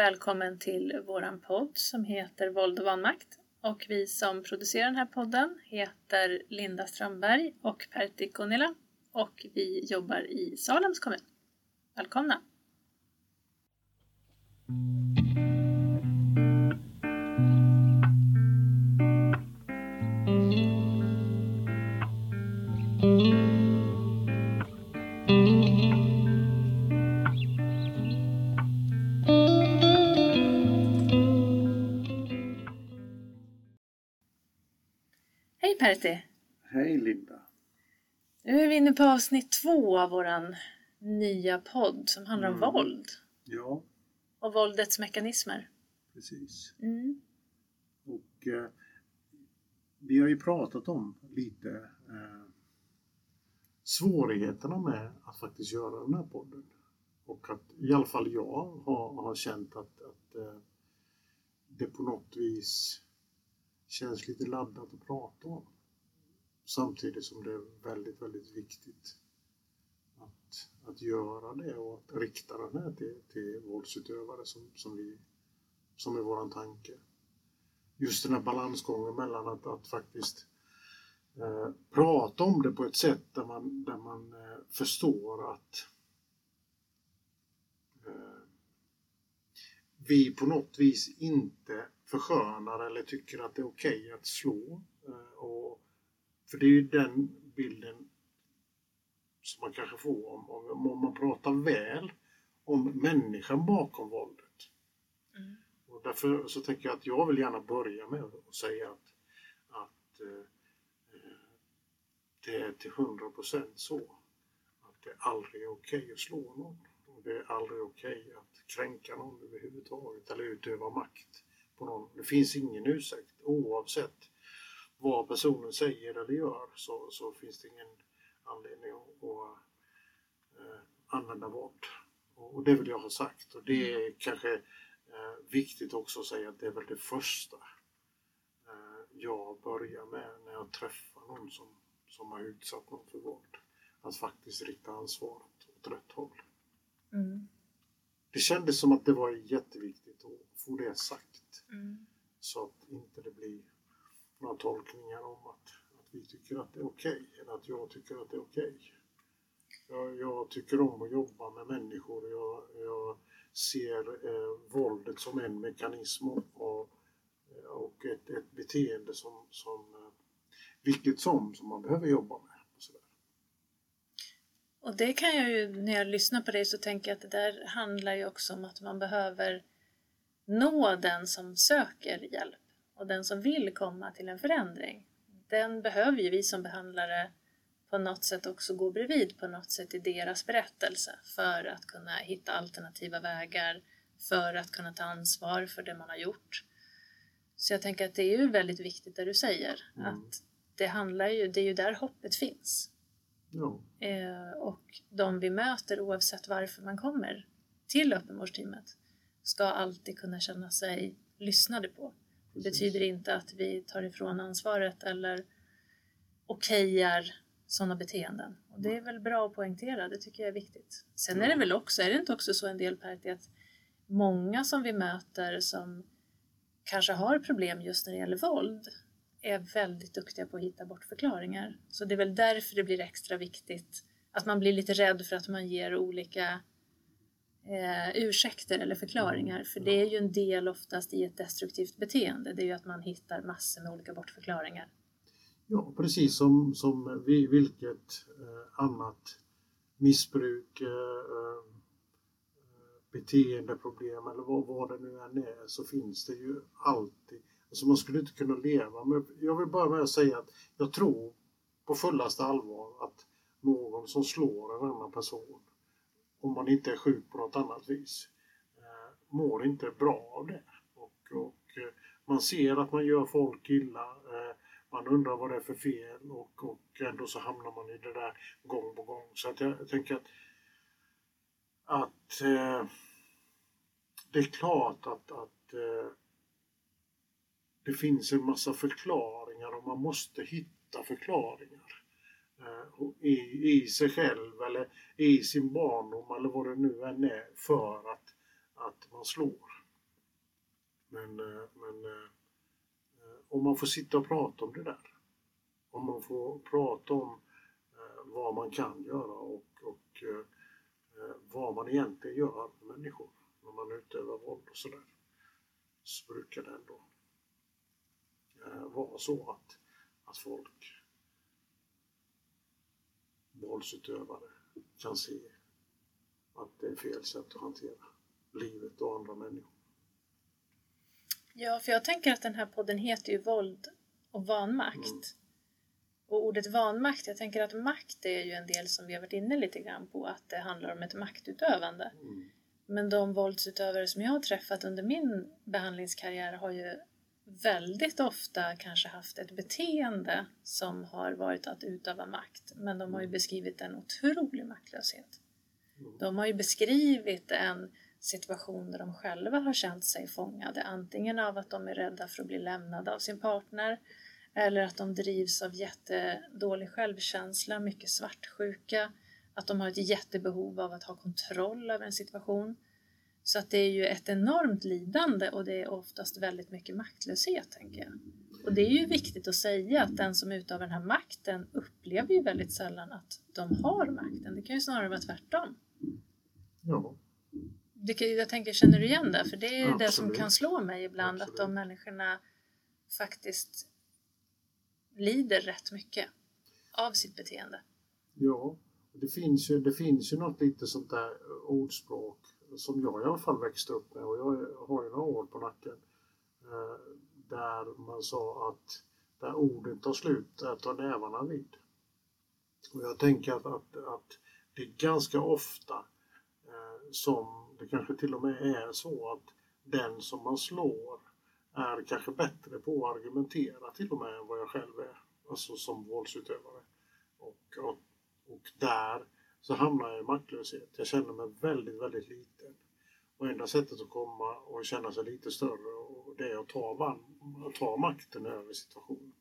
välkommen till våran podd som heter Våld och vanmakt. Och vi som producerar den här podden heter Linda Strömberg och Pertti Kunnila och vi jobbar i Salems kommun. Välkomna! Pertti! Hej Linda! Nu är vi inne på avsnitt två av våran nya podd som handlar om Mm. våld Ja, och våldets mekanismer. precis. Mm. Och eh, vi har ju pratat om lite eh, svårigheterna med att faktiskt göra den här podden. Och att i alla fall jag har, har känt att, att eh, det på något vis känns lite laddat att prata om. Samtidigt som det är väldigt, väldigt viktigt att, att göra det och att rikta den här till, till våldsutövare som, som, vi, som är våran tanke. Just den här balansgången mellan att, att faktiskt eh, prata om det på ett sätt där man, där man eh, förstår att eh, vi på något vis inte förskönar eller tycker att det är okej att slå. Eh, och, för det är ju den bilden som man kanske får om, om, om man pratar väl om människan bakom våldet. Mm. Och därför så tänker jag att jag vill gärna börja med att säga att, att eh, det är till 100% så att det aldrig är okej att slå någon. Och det är aldrig okej att kränka någon överhuvudtaget eller utöva makt på någon. Det finns ingen ursäkt oavsett vad personen säger eller gör så, så finns det ingen anledning att, att eh, använda våld. Och, och det vill jag ha sagt. Och det är kanske eh, viktigt också att säga att det är väl det första eh, jag börjar med när jag träffar någon som, som har utsatt någon för våld. Att faktiskt rikta ansvaret åt rätt håll. Mm. Det kändes som att det var jätteviktigt att få det sagt. Mm. Så att inte det blir några tolkningar om att, att vi tycker att det är okej eller att jag tycker att det är okej. Jag, jag tycker om att jobba med människor. Jag, jag ser eh, våldet som en mekanism och, och, och ett, ett beteende som, som eh, vilket som, som man behöver jobba med. Och. Och det kan jag ju, när jag lyssnar på dig så tänker jag att det där handlar ju också om att man behöver nå den som söker hjälp och den som vill komma till en förändring. Den behöver ju vi som behandlare på något sätt också gå bredvid på något sätt i deras berättelse för att kunna hitta alternativa vägar, för att kunna ta ansvar för det man har gjort. Så jag tänker att det är ju väldigt viktigt det du säger, Mm. att det handlar ju, det är ju där hoppet finns. Ja, Eh, och de vi möter oavsett varför man kommer till öppenvårdsteamet ska alltid kunna känna sig lyssnade på. Det betyder inte att vi tar ifrån ansvaret eller okejar sådana beteenden. Och det är väl bra att poängtera, det tycker jag är viktigt. Sen är det väl också, är det inte också så en del Pertti att många som vi möter som kanske har problem just när det gäller våld är väldigt duktiga på att hitta bortförklaringar. Så det är väl därför det blir extra viktigt att man blir lite rädd för att man ger olika eh, ursäkter eller förklaringar. För det är ju en del oftast i ett destruktivt beteende. Det är ju att man hittar massor med olika bortförklaringar. Ja, precis som, som vi, vilket eh, annat missbruk, eh, eh, beteendeproblem eller vad, vad det nu än är så finns det ju alltid. Alltså man skulle inte kunna leva med. Jag vill bara med att säga att jag tror på fullaste allvar att någon som slår en annan person, om man inte är sjuk på något annat vis, eh, mår inte bra av det. Och, och eh, man ser att man gör folk illa. Eh, man undrar vad det är för fel och, och ändå så hamnar man i det där gång på gång. Så att jag, jag tänker att, att eh, det är klart att, att eh, det finns en massa förklaringar och man måste hitta förklaringar eh, i, i sig själv eller i sin barndom eller vad det nu än är för att, att man slår. Men, eh, men eh, om man får sitta och prata om det där. Om man får prata om eh, vad man kan göra och, och vad man egentligen gör med människor när man utövar våld och sådär. Så brukar det ändå vara så att, att folk, våldsutövare, kan se att det är fel sätt att hantera livet och andra människor. Ja, för jag tänker att den här podden heter ju Våld och vanmakt. Mm. Och ordet vanmakt, jag tänker att makt är ju en del som vi har varit inne lite grann på, att det handlar om ett maktutövande. Mm. Men de våldsutövare som jag har träffat under min behandlingskarriär har ju väldigt ofta kanske haft ett beteende som har varit att utöva makt. Men de har ju mm. beskrivit en otrolig maktlöshet. Mm. De har ju beskrivit en situation där de själva har känt sig fångade. Antingen av att de är rädda för att bli lämnade av sin partner eller att de drivs av jättedålig självkänsla, mycket svartsjuka, att de har ett jättebehov av att ha kontroll över en situation. Så att det är ju ett enormt lidande och det är oftast väldigt mycket maktlöshet, tänker jag. Och det är ju viktigt att säga att den som utövar den här makten upplever ju väldigt sällan att de har makten. Det kan ju snarare vara tvärtom. Ja. Det, jag tänker, känner du igen det? För det är Absolut. det som kan slå mig ibland, Absolut. att de människorna faktiskt lider rätt mycket av sitt beteende. Ja, det finns ju, det finns ju något lite sånt där ordspråk som jag i alla fall växte upp med och jag har ju några år på nacken. Eh, där man sa att där orden tar slut, där tar nävarna vid. Och jag tänker att, att, att det är ganska ofta eh, som det kanske till och med är så att den som man slår är kanske bättre på att argumentera till och med än vad jag själv är, alltså som våldsutövare. Och, och, och där så hamnar jag i maktlöshet. Jag känner mig väldigt, väldigt liten. Och enda sättet att komma och känna sig lite större och det är att ta, van, att ta makten över situationen.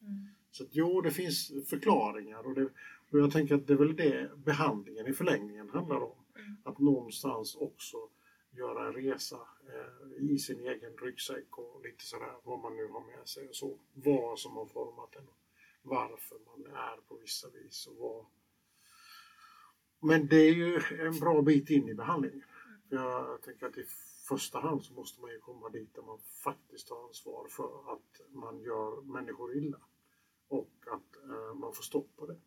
Mm. Så att, jo, det finns förklaringar och, det, och jag tänker att det är väl det behandlingen i förlängningen handlar om. Mm. Att någonstans också göra en resa eh, i sin egen ryggsäck och lite sådär vad man nu har med sig och så. Vad som har format en varför man är på vissa vis och vad, men det är ju en bra bit in i behandlingen. Jag tänker att i första hand så måste man ju komma dit där man faktiskt tar ansvar för att man gör människor illa. Och att eh, man får stopp på det.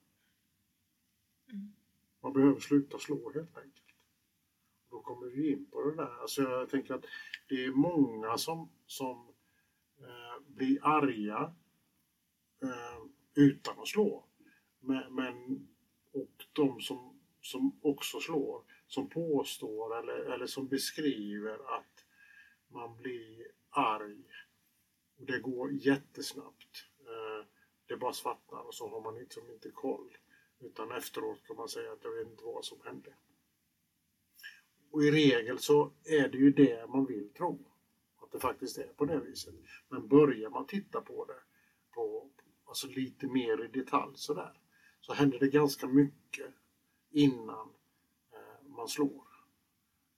Mm. Man behöver sluta slå helt enkelt. Då kommer vi in på det där. Alltså jag tänker att det är många som, som eh, blir arga eh, utan att slå. Men, men, och de som som också slår, som påstår eller, eller som beskriver att man blir arg. Och det går jättesnabbt. Eh, det bara svartnar och så har man liksom inte koll. Utan efteråt kan man säga att jag vet inte vad som hände. Och i regel så är det ju det man vill tro. Att det faktiskt är på det viset. Men börjar man titta på det på, alltså lite mer i detalj sådär. Så händer det ganska mycket innan eh, man slår.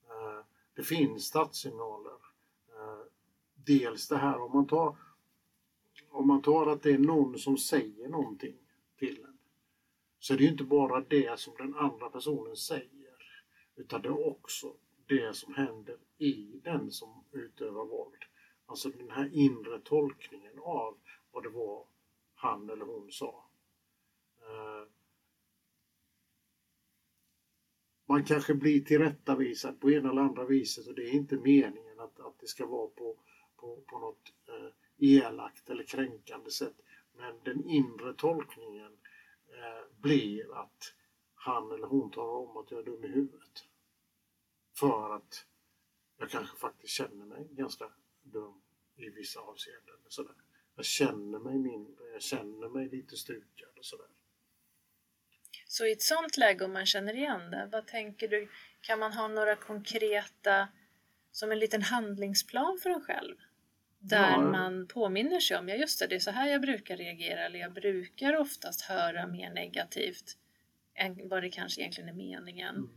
Eh, det finns startsignaler. Eh, dels det här om man tar om man tar att det är någon som säger någonting till en så är det ju inte bara det som den andra personen säger utan det är också det som händer i den som utövar våld. Alltså den här inre tolkningen av vad det var han eller hon sa. Eh, man kanske blir tillrättavisad på ena eller andra viset och det är inte meningen att, att det ska vara på, på, på något eh, elakt eller kränkande sätt. Men den inre tolkningen eh, blir att han eller hon talar om att jag är dum i huvudet. För att jag kanske faktiskt känner mig ganska dum i vissa avseenden. Sådär. Jag känner mig mindre, jag känner mig lite stukad och sådär. Så i ett sånt läge, om man känner igen det, vad tänker du? Kan man ha några konkreta, som en liten handlingsplan för en själv? Där ja. man påminner sig om, ja just det, det är så här jag brukar reagera, eller jag brukar oftast höra mer negativt än vad det kanske egentligen är meningen. Mm.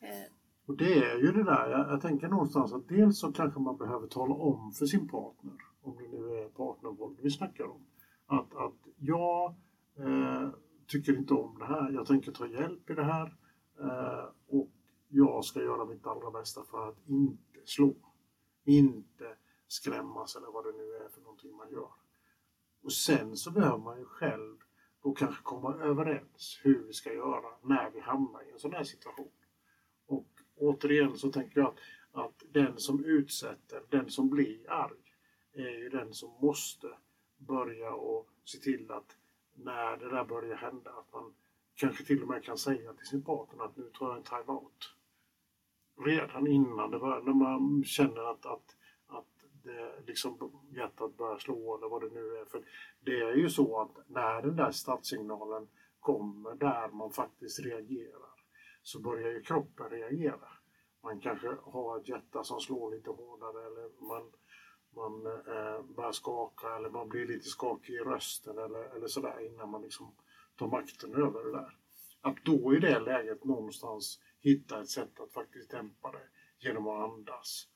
Eh. Och det är ju det där, jag, jag, tänker någonstans att dels så kanske man behöver tala om för sin partner, om det nu är partnervåld vi snackar om, att, att jag eh, tycker inte om det här, jag tänker ta hjälp i det här eh, och jag ska göra mitt allra bästa för att inte slå, inte skrämmas eller vad det nu är för någonting man gör. Och sen så behöver man ju själv då kanske komma överens hur vi ska göra när vi hamnar i en sån här situation. Och återigen så tänker jag att, att den som utsätter, den som blir arg, är ju den som måste börja och se till att när det där börjar hända att man kanske till och med kan säga till sin partner att nu tar jag en time-out. Redan innan det börjar, när man känner att, att, att det liksom hjärtat börjar slå eller vad det nu är. För det är ju så att när den där startsignalen kommer där man faktiskt reagerar så börjar ju kroppen reagera. Man kanske har ett hjärta som slår lite hårdare eller man, man eh, börjar skaka eller man blir lite skakig i rösten eller, eller sådär innan man liksom tar makten över det där. Att då i det läget någonstans hitta ett sätt att faktiskt dämpa det genom att andas.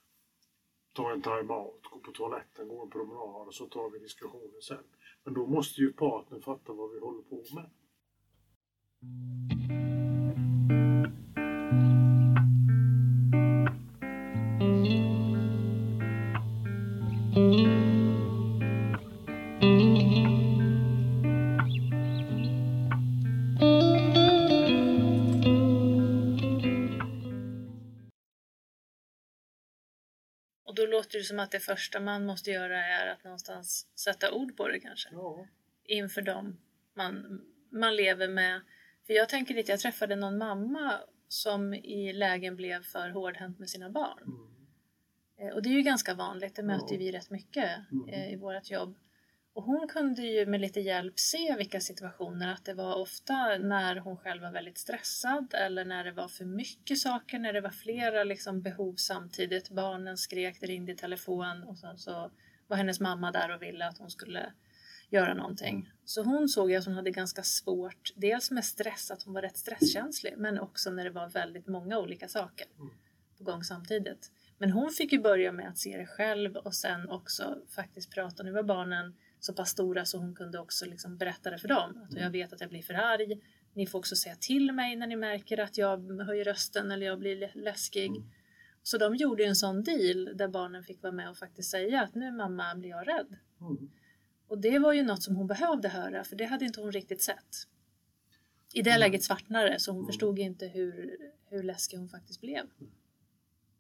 Ta en time-out, gå på toaletten, gå en promenad och så tar vi diskussionen sen. Men då måste ju partnern fatta vad vi håller på med. Och då låter det som att det första man måste göra är att någonstans sätta ord på det kanske. Ja. Inför dem man, man lever med. För jag tänker lite, jag träffade någon mamma som i lägen blev för hårdhänt med sina barn. Mm. Eh, Och det är ju ganska vanligt, det möter Ja. vi rätt mycket Mm. eh, i vårt jobb. Och hon kunde ju med lite hjälp se vilka situationer, att det var ofta när hon själv var väldigt stressad eller när det var för mycket saker, när det var flera liksom, behov samtidigt. Barnen skrek, det ringde i telefon och sen så var hennes mamma där och ville att hon skulle göra någonting. Så hon såg ju att hon hade ganska svårt, dels med stress, att hon var rätt stresskänslig, men också när det var väldigt många olika saker Mm. på gång samtidigt. Men hon fick ju börja med att se det själv och sen också faktiskt prata. Nu var barnen så pass stora så hon kunde också liksom berätta det för dem. Att jag vet att jag blir för arg. Ni får också säga till mig när ni märker att jag höjer rösten eller jag blir lä- läskig. Mm. Så de gjorde en sån deal där barnen fick vara med och faktiskt säga att nu mamma blir jag rädd. Mm. Och det var ju något som hon behövde höra för det hade inte hon riktigt sett. I det Mm. läget svartnade så hon Mm. förstod inte hur, hur läskig hon faktiskt blev.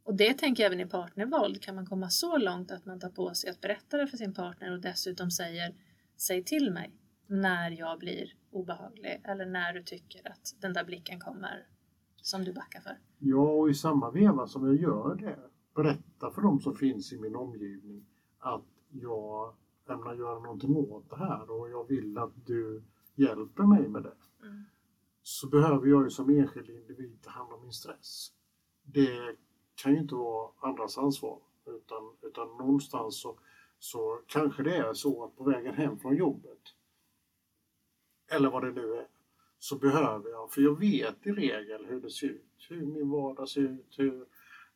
Och det tänker jag även i partnervåld. Kan man komma så långt att man tar på sig att berätta det för sin partner och dessutom säger Säg till mig när jag blir obehaglig eller när du tycker att den där blicken kommer som du backar för. Ja, och i samma veva som jag gör det, berätta för de som finns i min omgivning att jag ämnar göra någonting åt det här och jag vill att du hjälper mig med det. Mm. Så behöver jag ju som enskild individ ta hand om min stress. Det kan ju inte vara andras ansvar utan, utan någonstans så, så kanske det är så att på vägen hem från jobbet eller vad det nu är så behöver jag, för jag vet i regel hur det ser ut, hur min vardag ser ut, hur,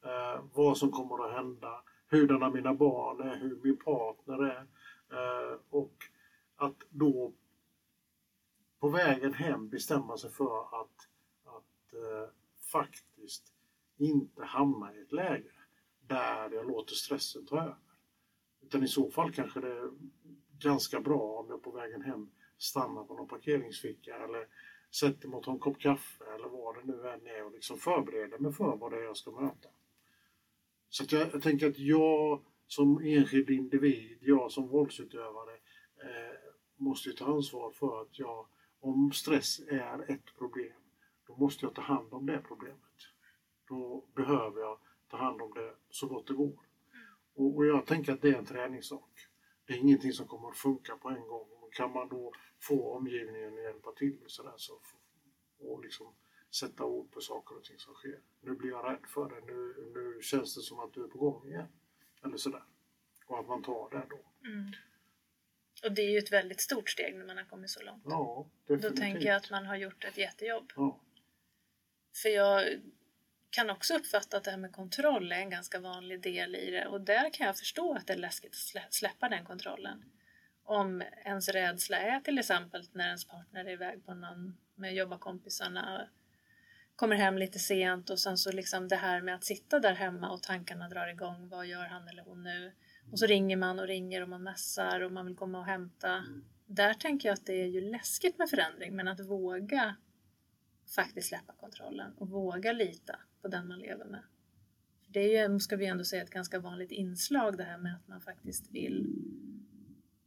eh, vad som kommer att hända, hurdana mina barn är, hur min partner är. Eh, och att då på vägen hem bestämma sig för att, att eh, faktiskt inte hamna i ett läge där jag låter stressen ta över. Utan i så fall kanske det är ganska bra om jag på vägen hem stannar på någon parkeringsficka eller sätter mig och tar en kopp kaffe eller vad det nu än är och liksom förbereder mig för vad det är jag ska möta. Så att jag, jag tänker att jag som enskild individ, jag som våldsutövare eh, måste ju ta ansvar för att jag, om stress är ett problem, då måste jag ta hand om det problemet. Då behöver jag ta hand om det så gott det går. Och, och jag tänker att det är en träningssak. Det är ingenting som kommer att funka på en gång. Men Kan man då få omgivningen att hjälpa till med sådär så och liksom sätta ord på saker och ting som sker. Nu blir jag rädd för det. Nu, nu känns det som att du är på gång igen. Eller sådär. Och att man tar det då. Mm. Och det är ju ett väldigt stort steg när man har kommit så långt. Ja, Då definitivt. tänker jag att man har gjort ett jättejobb. Ja. För jag, kan också uppfatta att det här med kontroll är en ganska vanlig del i det och där kan jag förstå att det är läskigt att släppa den kontrollen. Om ens rädsla är till exempel när ens partner är iväg på någon med jobbarkompisarna kommer hem lite sent och sen så liksom det här med att sitta där hemma och tankarna drar igång. Vad gör han eller hon nu? Och så ringer man och ringer och man mässar och man vill komma och hämta. Där tänker jag att det är ju läskigt med förändring men att våga faktiskt släppa kontrollen och våga lita på den man lever med. Det är ju, ska vi ändå säga, ett ganska vanligt inslag det här med att man faktiskt vill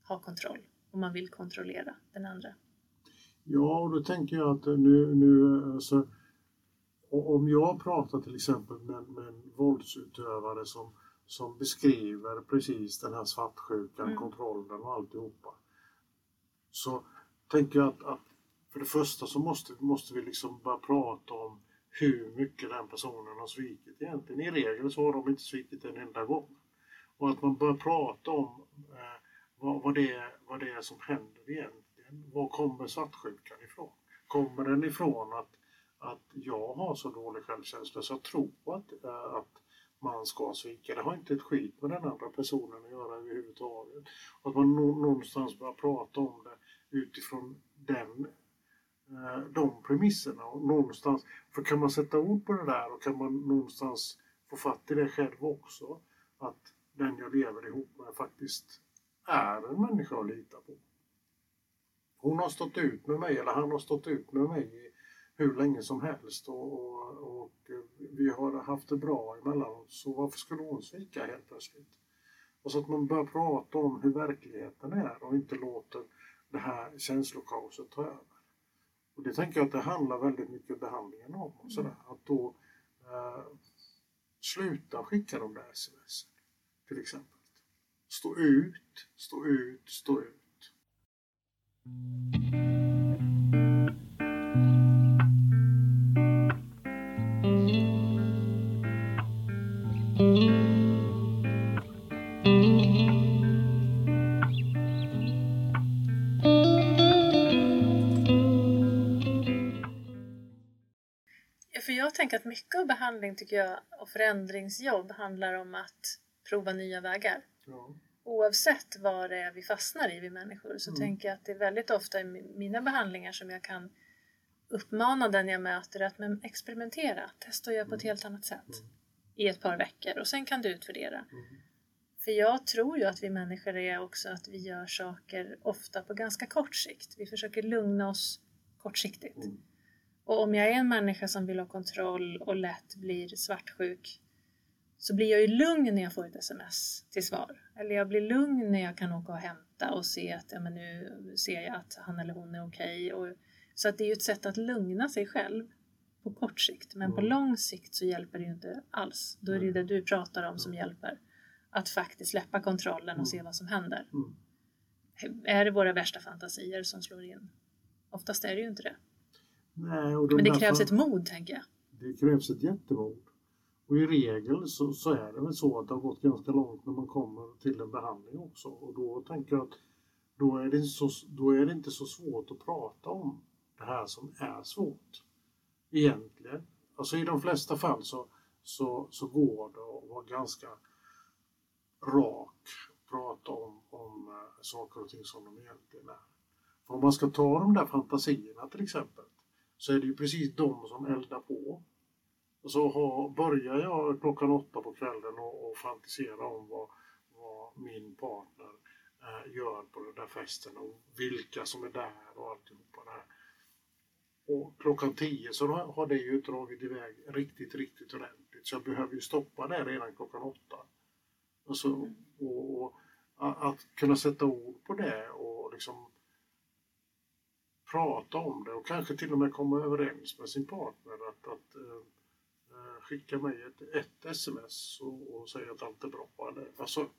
ha kontroll och man vill kontrollera den andra. Ja, och då tänker jag att nu, nu alltså, om jag pratar till exempel med, med en våldsutövare som, som beskriver precis den här svartsjukan, mm. kontrollen och alltihopa. Så tänker jag att, att för det första så måste, måste vi liksom börja prata om hur mycket den personen har svikit egentligen. I regel så har de inte svikit en enda gång. Och att man börjar prata om eh, vad, vad, det är, vad det är som händer egentligen. Var kommer svartsjukan ifrån? Kommer den ifrån att, att jag har så dålig självkänsla så jag tror att, eh, att man ska svika. Det har inte ett skit med den andra personen att göra överhuvudtaget. Att man någonstans börjar prata om det utifrån den Eh, de premisserna. Och någonstans, för kan man sätta ord på det där och kan man någonstans få fatt i det själv också. Att den jag lever ihop med faktiskt är en människa att lita på. Hon har stått ut med mig, eller han har stått ut med mig hur länge som helst och, och, och vi har haft det bra emellanåt. Så varför skulle hon svika helt plötsligt? Och så att man börjar prata om hur verkligheten är och inte låter det här känslokaoset ta över. Och det tänker jag att det handlar väldigt mycket behandlingen om. Och sådär. Att då eh, sluta skicka de där sms till exempel. Stå ut, stå ut, stå ut. Tänker att mycket av behandling tycker jag och förändringsjobb handlar om att prova nya vägar. Ja. Oavsett vad det är vi fastnar i, vi människor, så mm. tänker jag att det är väldigt ofta i mina behandlingar som jag kan uppmana den jag möter att men experimentera, testa att göra på ett mm. helt annat sätt mm. i ett par veckor och sen kan du utvärdera. Mm. För jag tror ju att vi människor är också att vi gör saker ofta på ganska kort sikt. Vi försöker lugna oss kortsiktigt. Mm. Och om jag är en människa som vill ha kontroll och lätt blir svartsjuk så blir jag ju lugn när jag får ett sms till svar. Eller jag blir lugn när jag kan åka och hämta och se att ja, men nu ser jag att han eller hon är okej. Okay. Så att det är ju ett sätt att lugna sig själv på kort sikt. Men mm. på lång sikt så hjälper det ju inte alls. Då är det ju det du pratar om som hjälper. Att faktiskt släppa kontrollen och se mm. vad som händer. Mm. Är det våra värsta fantasier som slår in? Oftast är det ju inte det. Nej, Men det krävs ett mod, tänker jag. Det krävs ett jättemod. Och i regel så, så, är det väl så att det har gått ganska långt när man kommer till en behandling också. Och då tänker jag att då är, det så, då är det inte så svårt att prata om det här som är svårt. Egentligen. Alltså i de flesta fall så, så, så går det att vara ganska rak och prata om, om äh, saker och ting som de egentligen är. För om man ska ta de där fantasierna till exempel så är det ju precis de som eldar på så har, börjar jag klockan åtta på kvällen och, och fantisera om vad, vad min partner eh, gör på den där festen och vilka som är där och alltihopa det här. Och klockan tio så har det ju dragit iväg riktigt, riktigt ordentligt så jag behöver ju stoppa det redan klockan åtta. Alltså, och, och att kunna sätta ord på det och liksom prata om det och kanske till och med komma överens med sin partner att, att eh, skicka mig ett, ett sms och, och säga att allt är bra. Eller, alltså,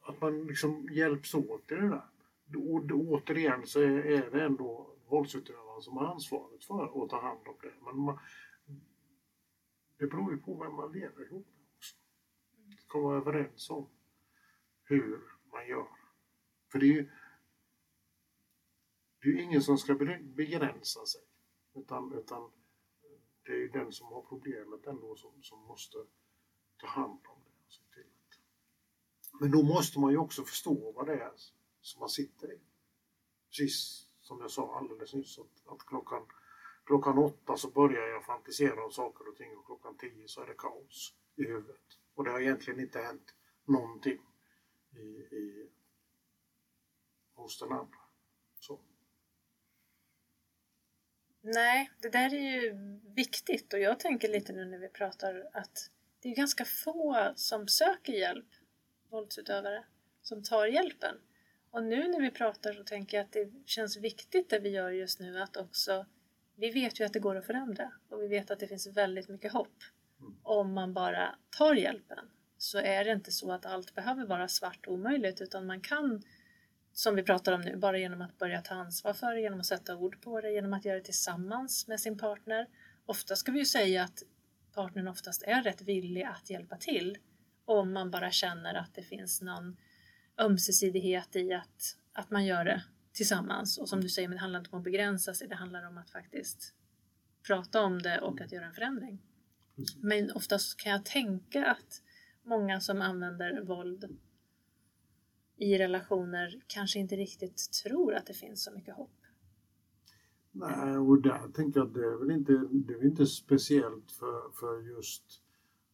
att man liksom hjälps åt i det där. Och, återigen så är, är det ändå våldsutövaren som har ansvaret för att ta hand om det. Men man, det beror ju på vem man lever ihop med också. Man ska vara överens om hur man gör. För det är ju det är ingen som ska begränsa sig. Utan, utan det är ju den som har problemet ändå som, som måste ta hand om det. Och se till. Men då måste man ju också förstå vad det är som man sitter i. Precis som jag sa alldeles nyss att, att klockan, klockan åtta så börjar jag fantisera om saker och ting och klockan tio så är det kaos i huvudet. Och det har egentligen inte hänt någonting i, i, hos den andra. Så. Nej, det där är ju viktigt och jag tänker lite nu när vi pratar att det är ganska få som söker hjälp, våldsutövare, som tar hjälpen. Och nu när vi pratar så tänker jag att det känns viktigt det vi gör just nu att också vi vet ju att det går att förändra och vi vet att det finns väldigt mycket hopp. Mm. Om man bara tar hjälpen så är det inte så att allt behöver vara svart och omöjligt utan man kan, som vi pratar om nu, bara genom att börja ta ansvar för det, genom att sätta ord på det, genom att göra det tillsammans med sin partner. Ofta ska vi ju säga att partnern oftast är rätt villig att hjälpa till om man bara känner att det finns någon ömsesidighet i att, att man gör det tillsammans. Och som du säger, det handlar inte om att begränsa sig, det handlar om att faktiskt prata om det och att göra en förändring. Men oftast kan jag tänka att många som använder våld i relationer kanske inte riktigt tror att det finns så mycket hopp. Nej, och där tänker jag att det är väl inte, det är inte speciellt för, för just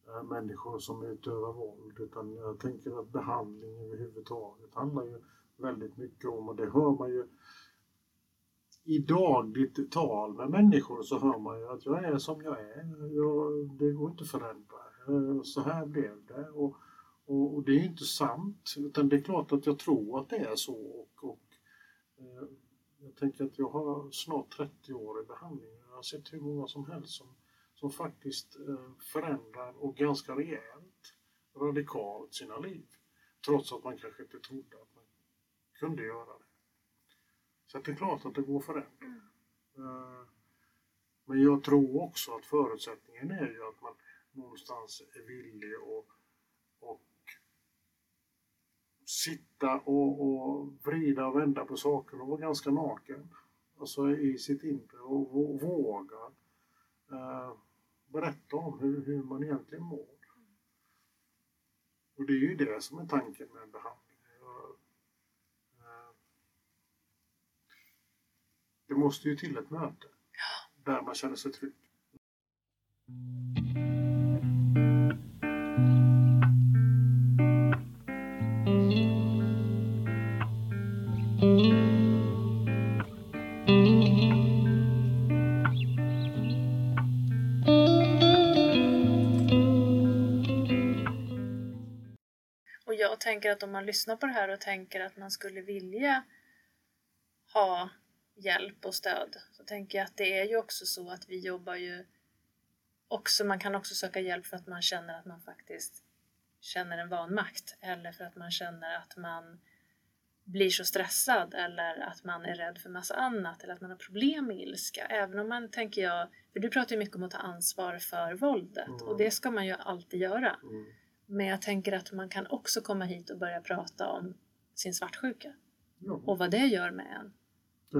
äh, människor som utövar våld utan jag tänker att behandling överhuvudtaget handlar ju väldigt mycket om och det hör man ju i dagligt tal med människor så hör man ju att jag är som jag är. Jag, det går inte att förändra. Eh, så här blev det. Och, och, och det är ju inte sant. Utan det är klart att jag tror att det är så. Och, och, eh, jag tänker att jag har snart 30 år i behandling. Jag har sett hur många som helst som, som faktiskt eh, förändrar och ganska rejält, radikalt sina liv. Trots att man kanske inte trodde att man kunde göra det. Så det är klart att det går att förändra. Eh, Men jag tror också att förutsättningen är ju att man någonstans är villig att och sitta och, och vrida och vända på saker och vara ganska naken. Alltså i sitt inre och vå- våga eh, berätta om hur, hur man egentligen mår. Och det är ju det som är tanken med en behandling. Eh, det måste ju till ett möte där man känner sig trygg. Och jag tänker att om man lyssnar på det här och tänker att man skulle vilja ha hjälp och stöd så tänker jag att det är ju också så att vi jobbar ju också, man kan också söka hjälp för att man känner att man faktiskt känner en vanmakt eller för att man känner att man blir så stressad eller att man är rädd för massa annat eller att man har problem med ilska. Även om man, tänker jag, för du pratar ju mycket om att ta ansvar för våldet Mm. och det ska man ju alltid göra. Mm. Men jag tänker att man kan också komma hit och börja prata om sin svartsjuka Ja, och vad det gör med en.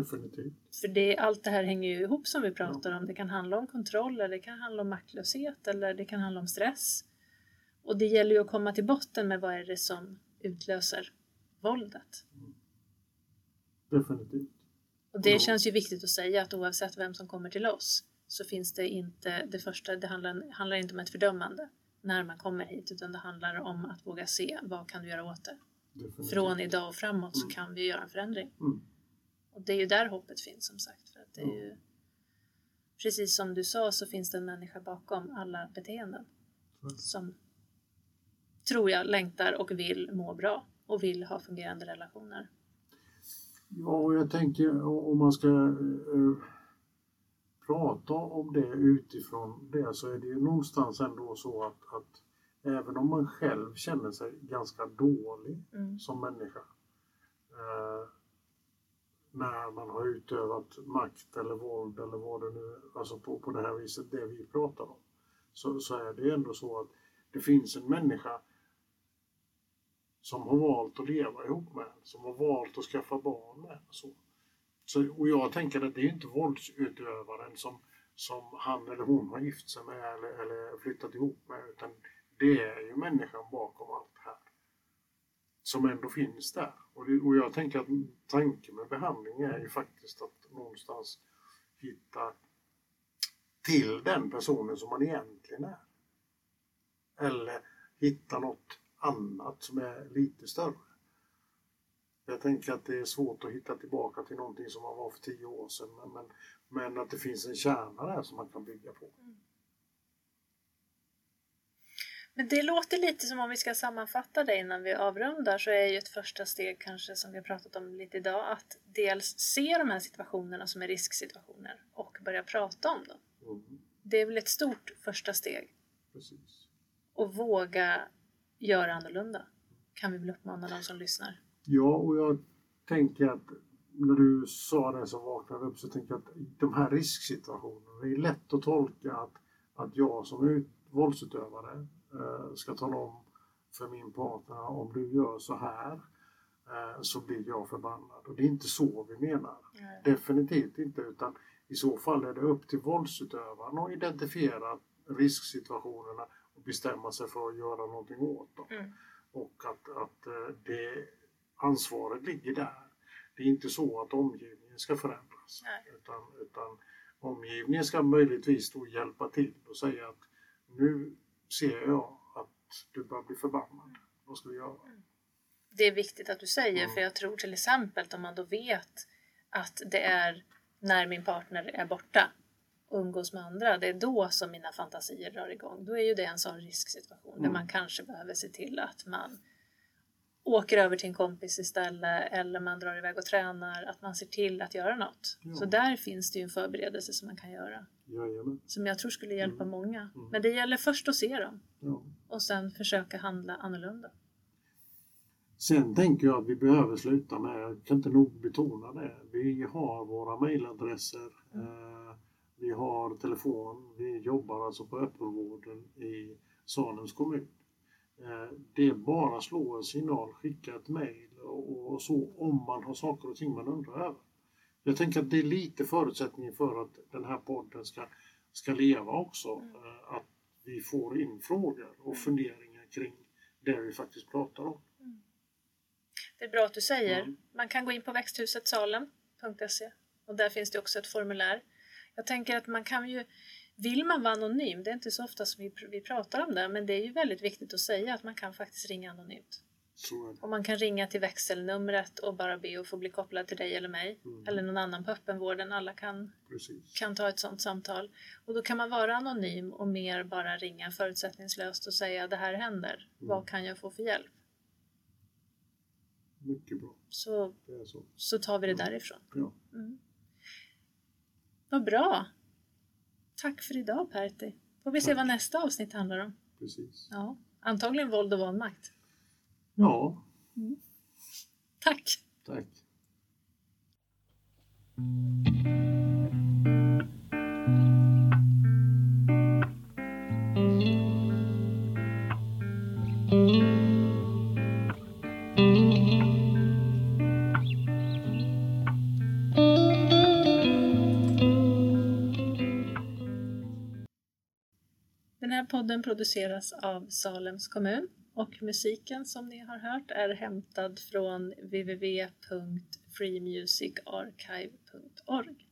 definitivt. För det, allt det här hänger ju ihop som vi pratar om. Det kan handla om kontroll, eller det kan handla om maktlöshet eller det kan handla om stress. Och det gäller ju att komma till botten med vad är det som utlöser våldet. Definitivt. Och det Ja. känns ju viktigt att säga att oavsett vem som kommer till oss så finns det inte, det första, det handlar, handlar inte om ett fördömande när man kommer hit utan det handlar om att våga se vad kan du göra åt det. definitivt. Från idag och framåt så Mm. kan vi göra en förändring. Mm. Och det är ju där hoppet finns som sagt. För att det är ju, precis som du sa så finns det en människa bakom alla beteenden Mm. som tror jag längtar och vill må bra och vill ha fungerande relationer. Ja, och jag tänker om man ska eh, prata om det utifrån det så är det ju någonstans ändå så att, att även om man själv känner sig ganska dålig Mm. som människa eh, när man har utövat makt eller våld eller vad det nu alltså på, på det här viset, det vi pratar om, så, så är det ändå så att det finns en människa som har valt att leva ihop med en, som har valt att skaffa barn med en. Så. Så, och jag tänker att det är inte våldsutövaren som, som han eller hon har gift sig med eller, eller flyttat ihop med. Utan det är ju människan bakom allt det här. Som ändå finns där. Och, det, och jag tänker att tanken med behandling är ju faktiskt att någonstans hitta till den personen som man egentligen är. Eller hitta något annat som är lite större. Jag tänker att det är svårt att hitta tillbaka till någonting som man var för tio år sedan. Men, men att det finns en kärna där som man kan bygga på. Mm. Men det låter lite som om vi ska sammanfatta det innan vi avrundar så är ju ett första steg kanske som vi har pratat om lite idag att dels se de här situationerna som är risksituationer och börja prata om dem. Mm. Det är väl ett stort första steg. Precis. Och våga göra annorlunda kan vi väl uppmana de som lyssnar. Ja, och jag tänker att när du sa det så vaknade upp så tänker jag att de här risksituationerna, det är lätt att tolka att, att jag som våldsutövare eh, ska tala om för min partner om du gör så här eh, så blir jag förbannad. Och det är inte så vi menar. Nej. Definitivt inte utan i så fall är det upp till våldsutövaren att identifiera risksituationerna bestämma sig för att göra någonting åt dem. Mm. Och att, att eh, det ansvaret ligger där. Det är inte så att omgivningen ska förändras. Utan, utan omgivningen ska möjligtvis då hjälpa till och säga att nu ser jag att du börjar bli förbannad. Vad ska vi göra? Mm. Det är viktigt att du säger mm. för jag tror till exempel om man då vet att det är när min partner är borta och umgås med andra, det är då som mina fantasier drar igång. Då är ju det en sån risksituation mm. där man kanske behöver se till att man åker över till en kompis istället eller man drar iväg och tränar, att man ser till att göra något. Ja. Så där finns det ju en förberedelse som man kan göra. Jajamän. Som jag tror skulle hjälpa mm. många. Mm. Men det gäller först att se dem ja. och sen försöka handla annorlunda. Sen tänker jag att vi behöver sluta med, jag kan inte nog betona det, vi har våra mejladresser, mm. eh, vi har telefon, vi jobbar alltså på öppenvården i Salems kommun. Eh, det är bara att slå en signal, skicka ett mejl och så om man har saker och ting man undrar över. Jag tänker att det är lite förutsättningen för att den här podden ska, ska leva också. Mm. Eh, att vi får in frågor och mm. funderingar kring det vi faktiskt pratar om. Mm. Det är bra att du säger. Mm. Man kan gå in på växthusetsalen.se och där finns det också ett formulär. Jag tänker att man kan ju vill man vara anonym, det är inte så ofta som vi, vi pratar om det, men det är ju väldigt viktigt att säga att man kan faktiskt ringa anonymt. Och man kan ringa till växelnumret och bara be att få bli kopplad till dig eller mig mm. eller någon annan på öppenvården. Alla kan, kan ta ett sådant samtal. Och då kan man vara anonym och mer bara ringa förutsättningslöst och säga det här händer. Mm. Vad kan jag få för hjälp? Mycket bra. Så, så. så. tar vi det därifrån. Ja. Mm. Vad bra! Tack för idag Pertti. Får vi Tack. se vad nästa avsnitt handlar om. Precis. Ja, antagligen våld och vanmakt. Ja. Mm. Tack. Tack. Podden produceras av Salems kommun och musiken som ni har hört är hämtad från www.freemusicarchive.org.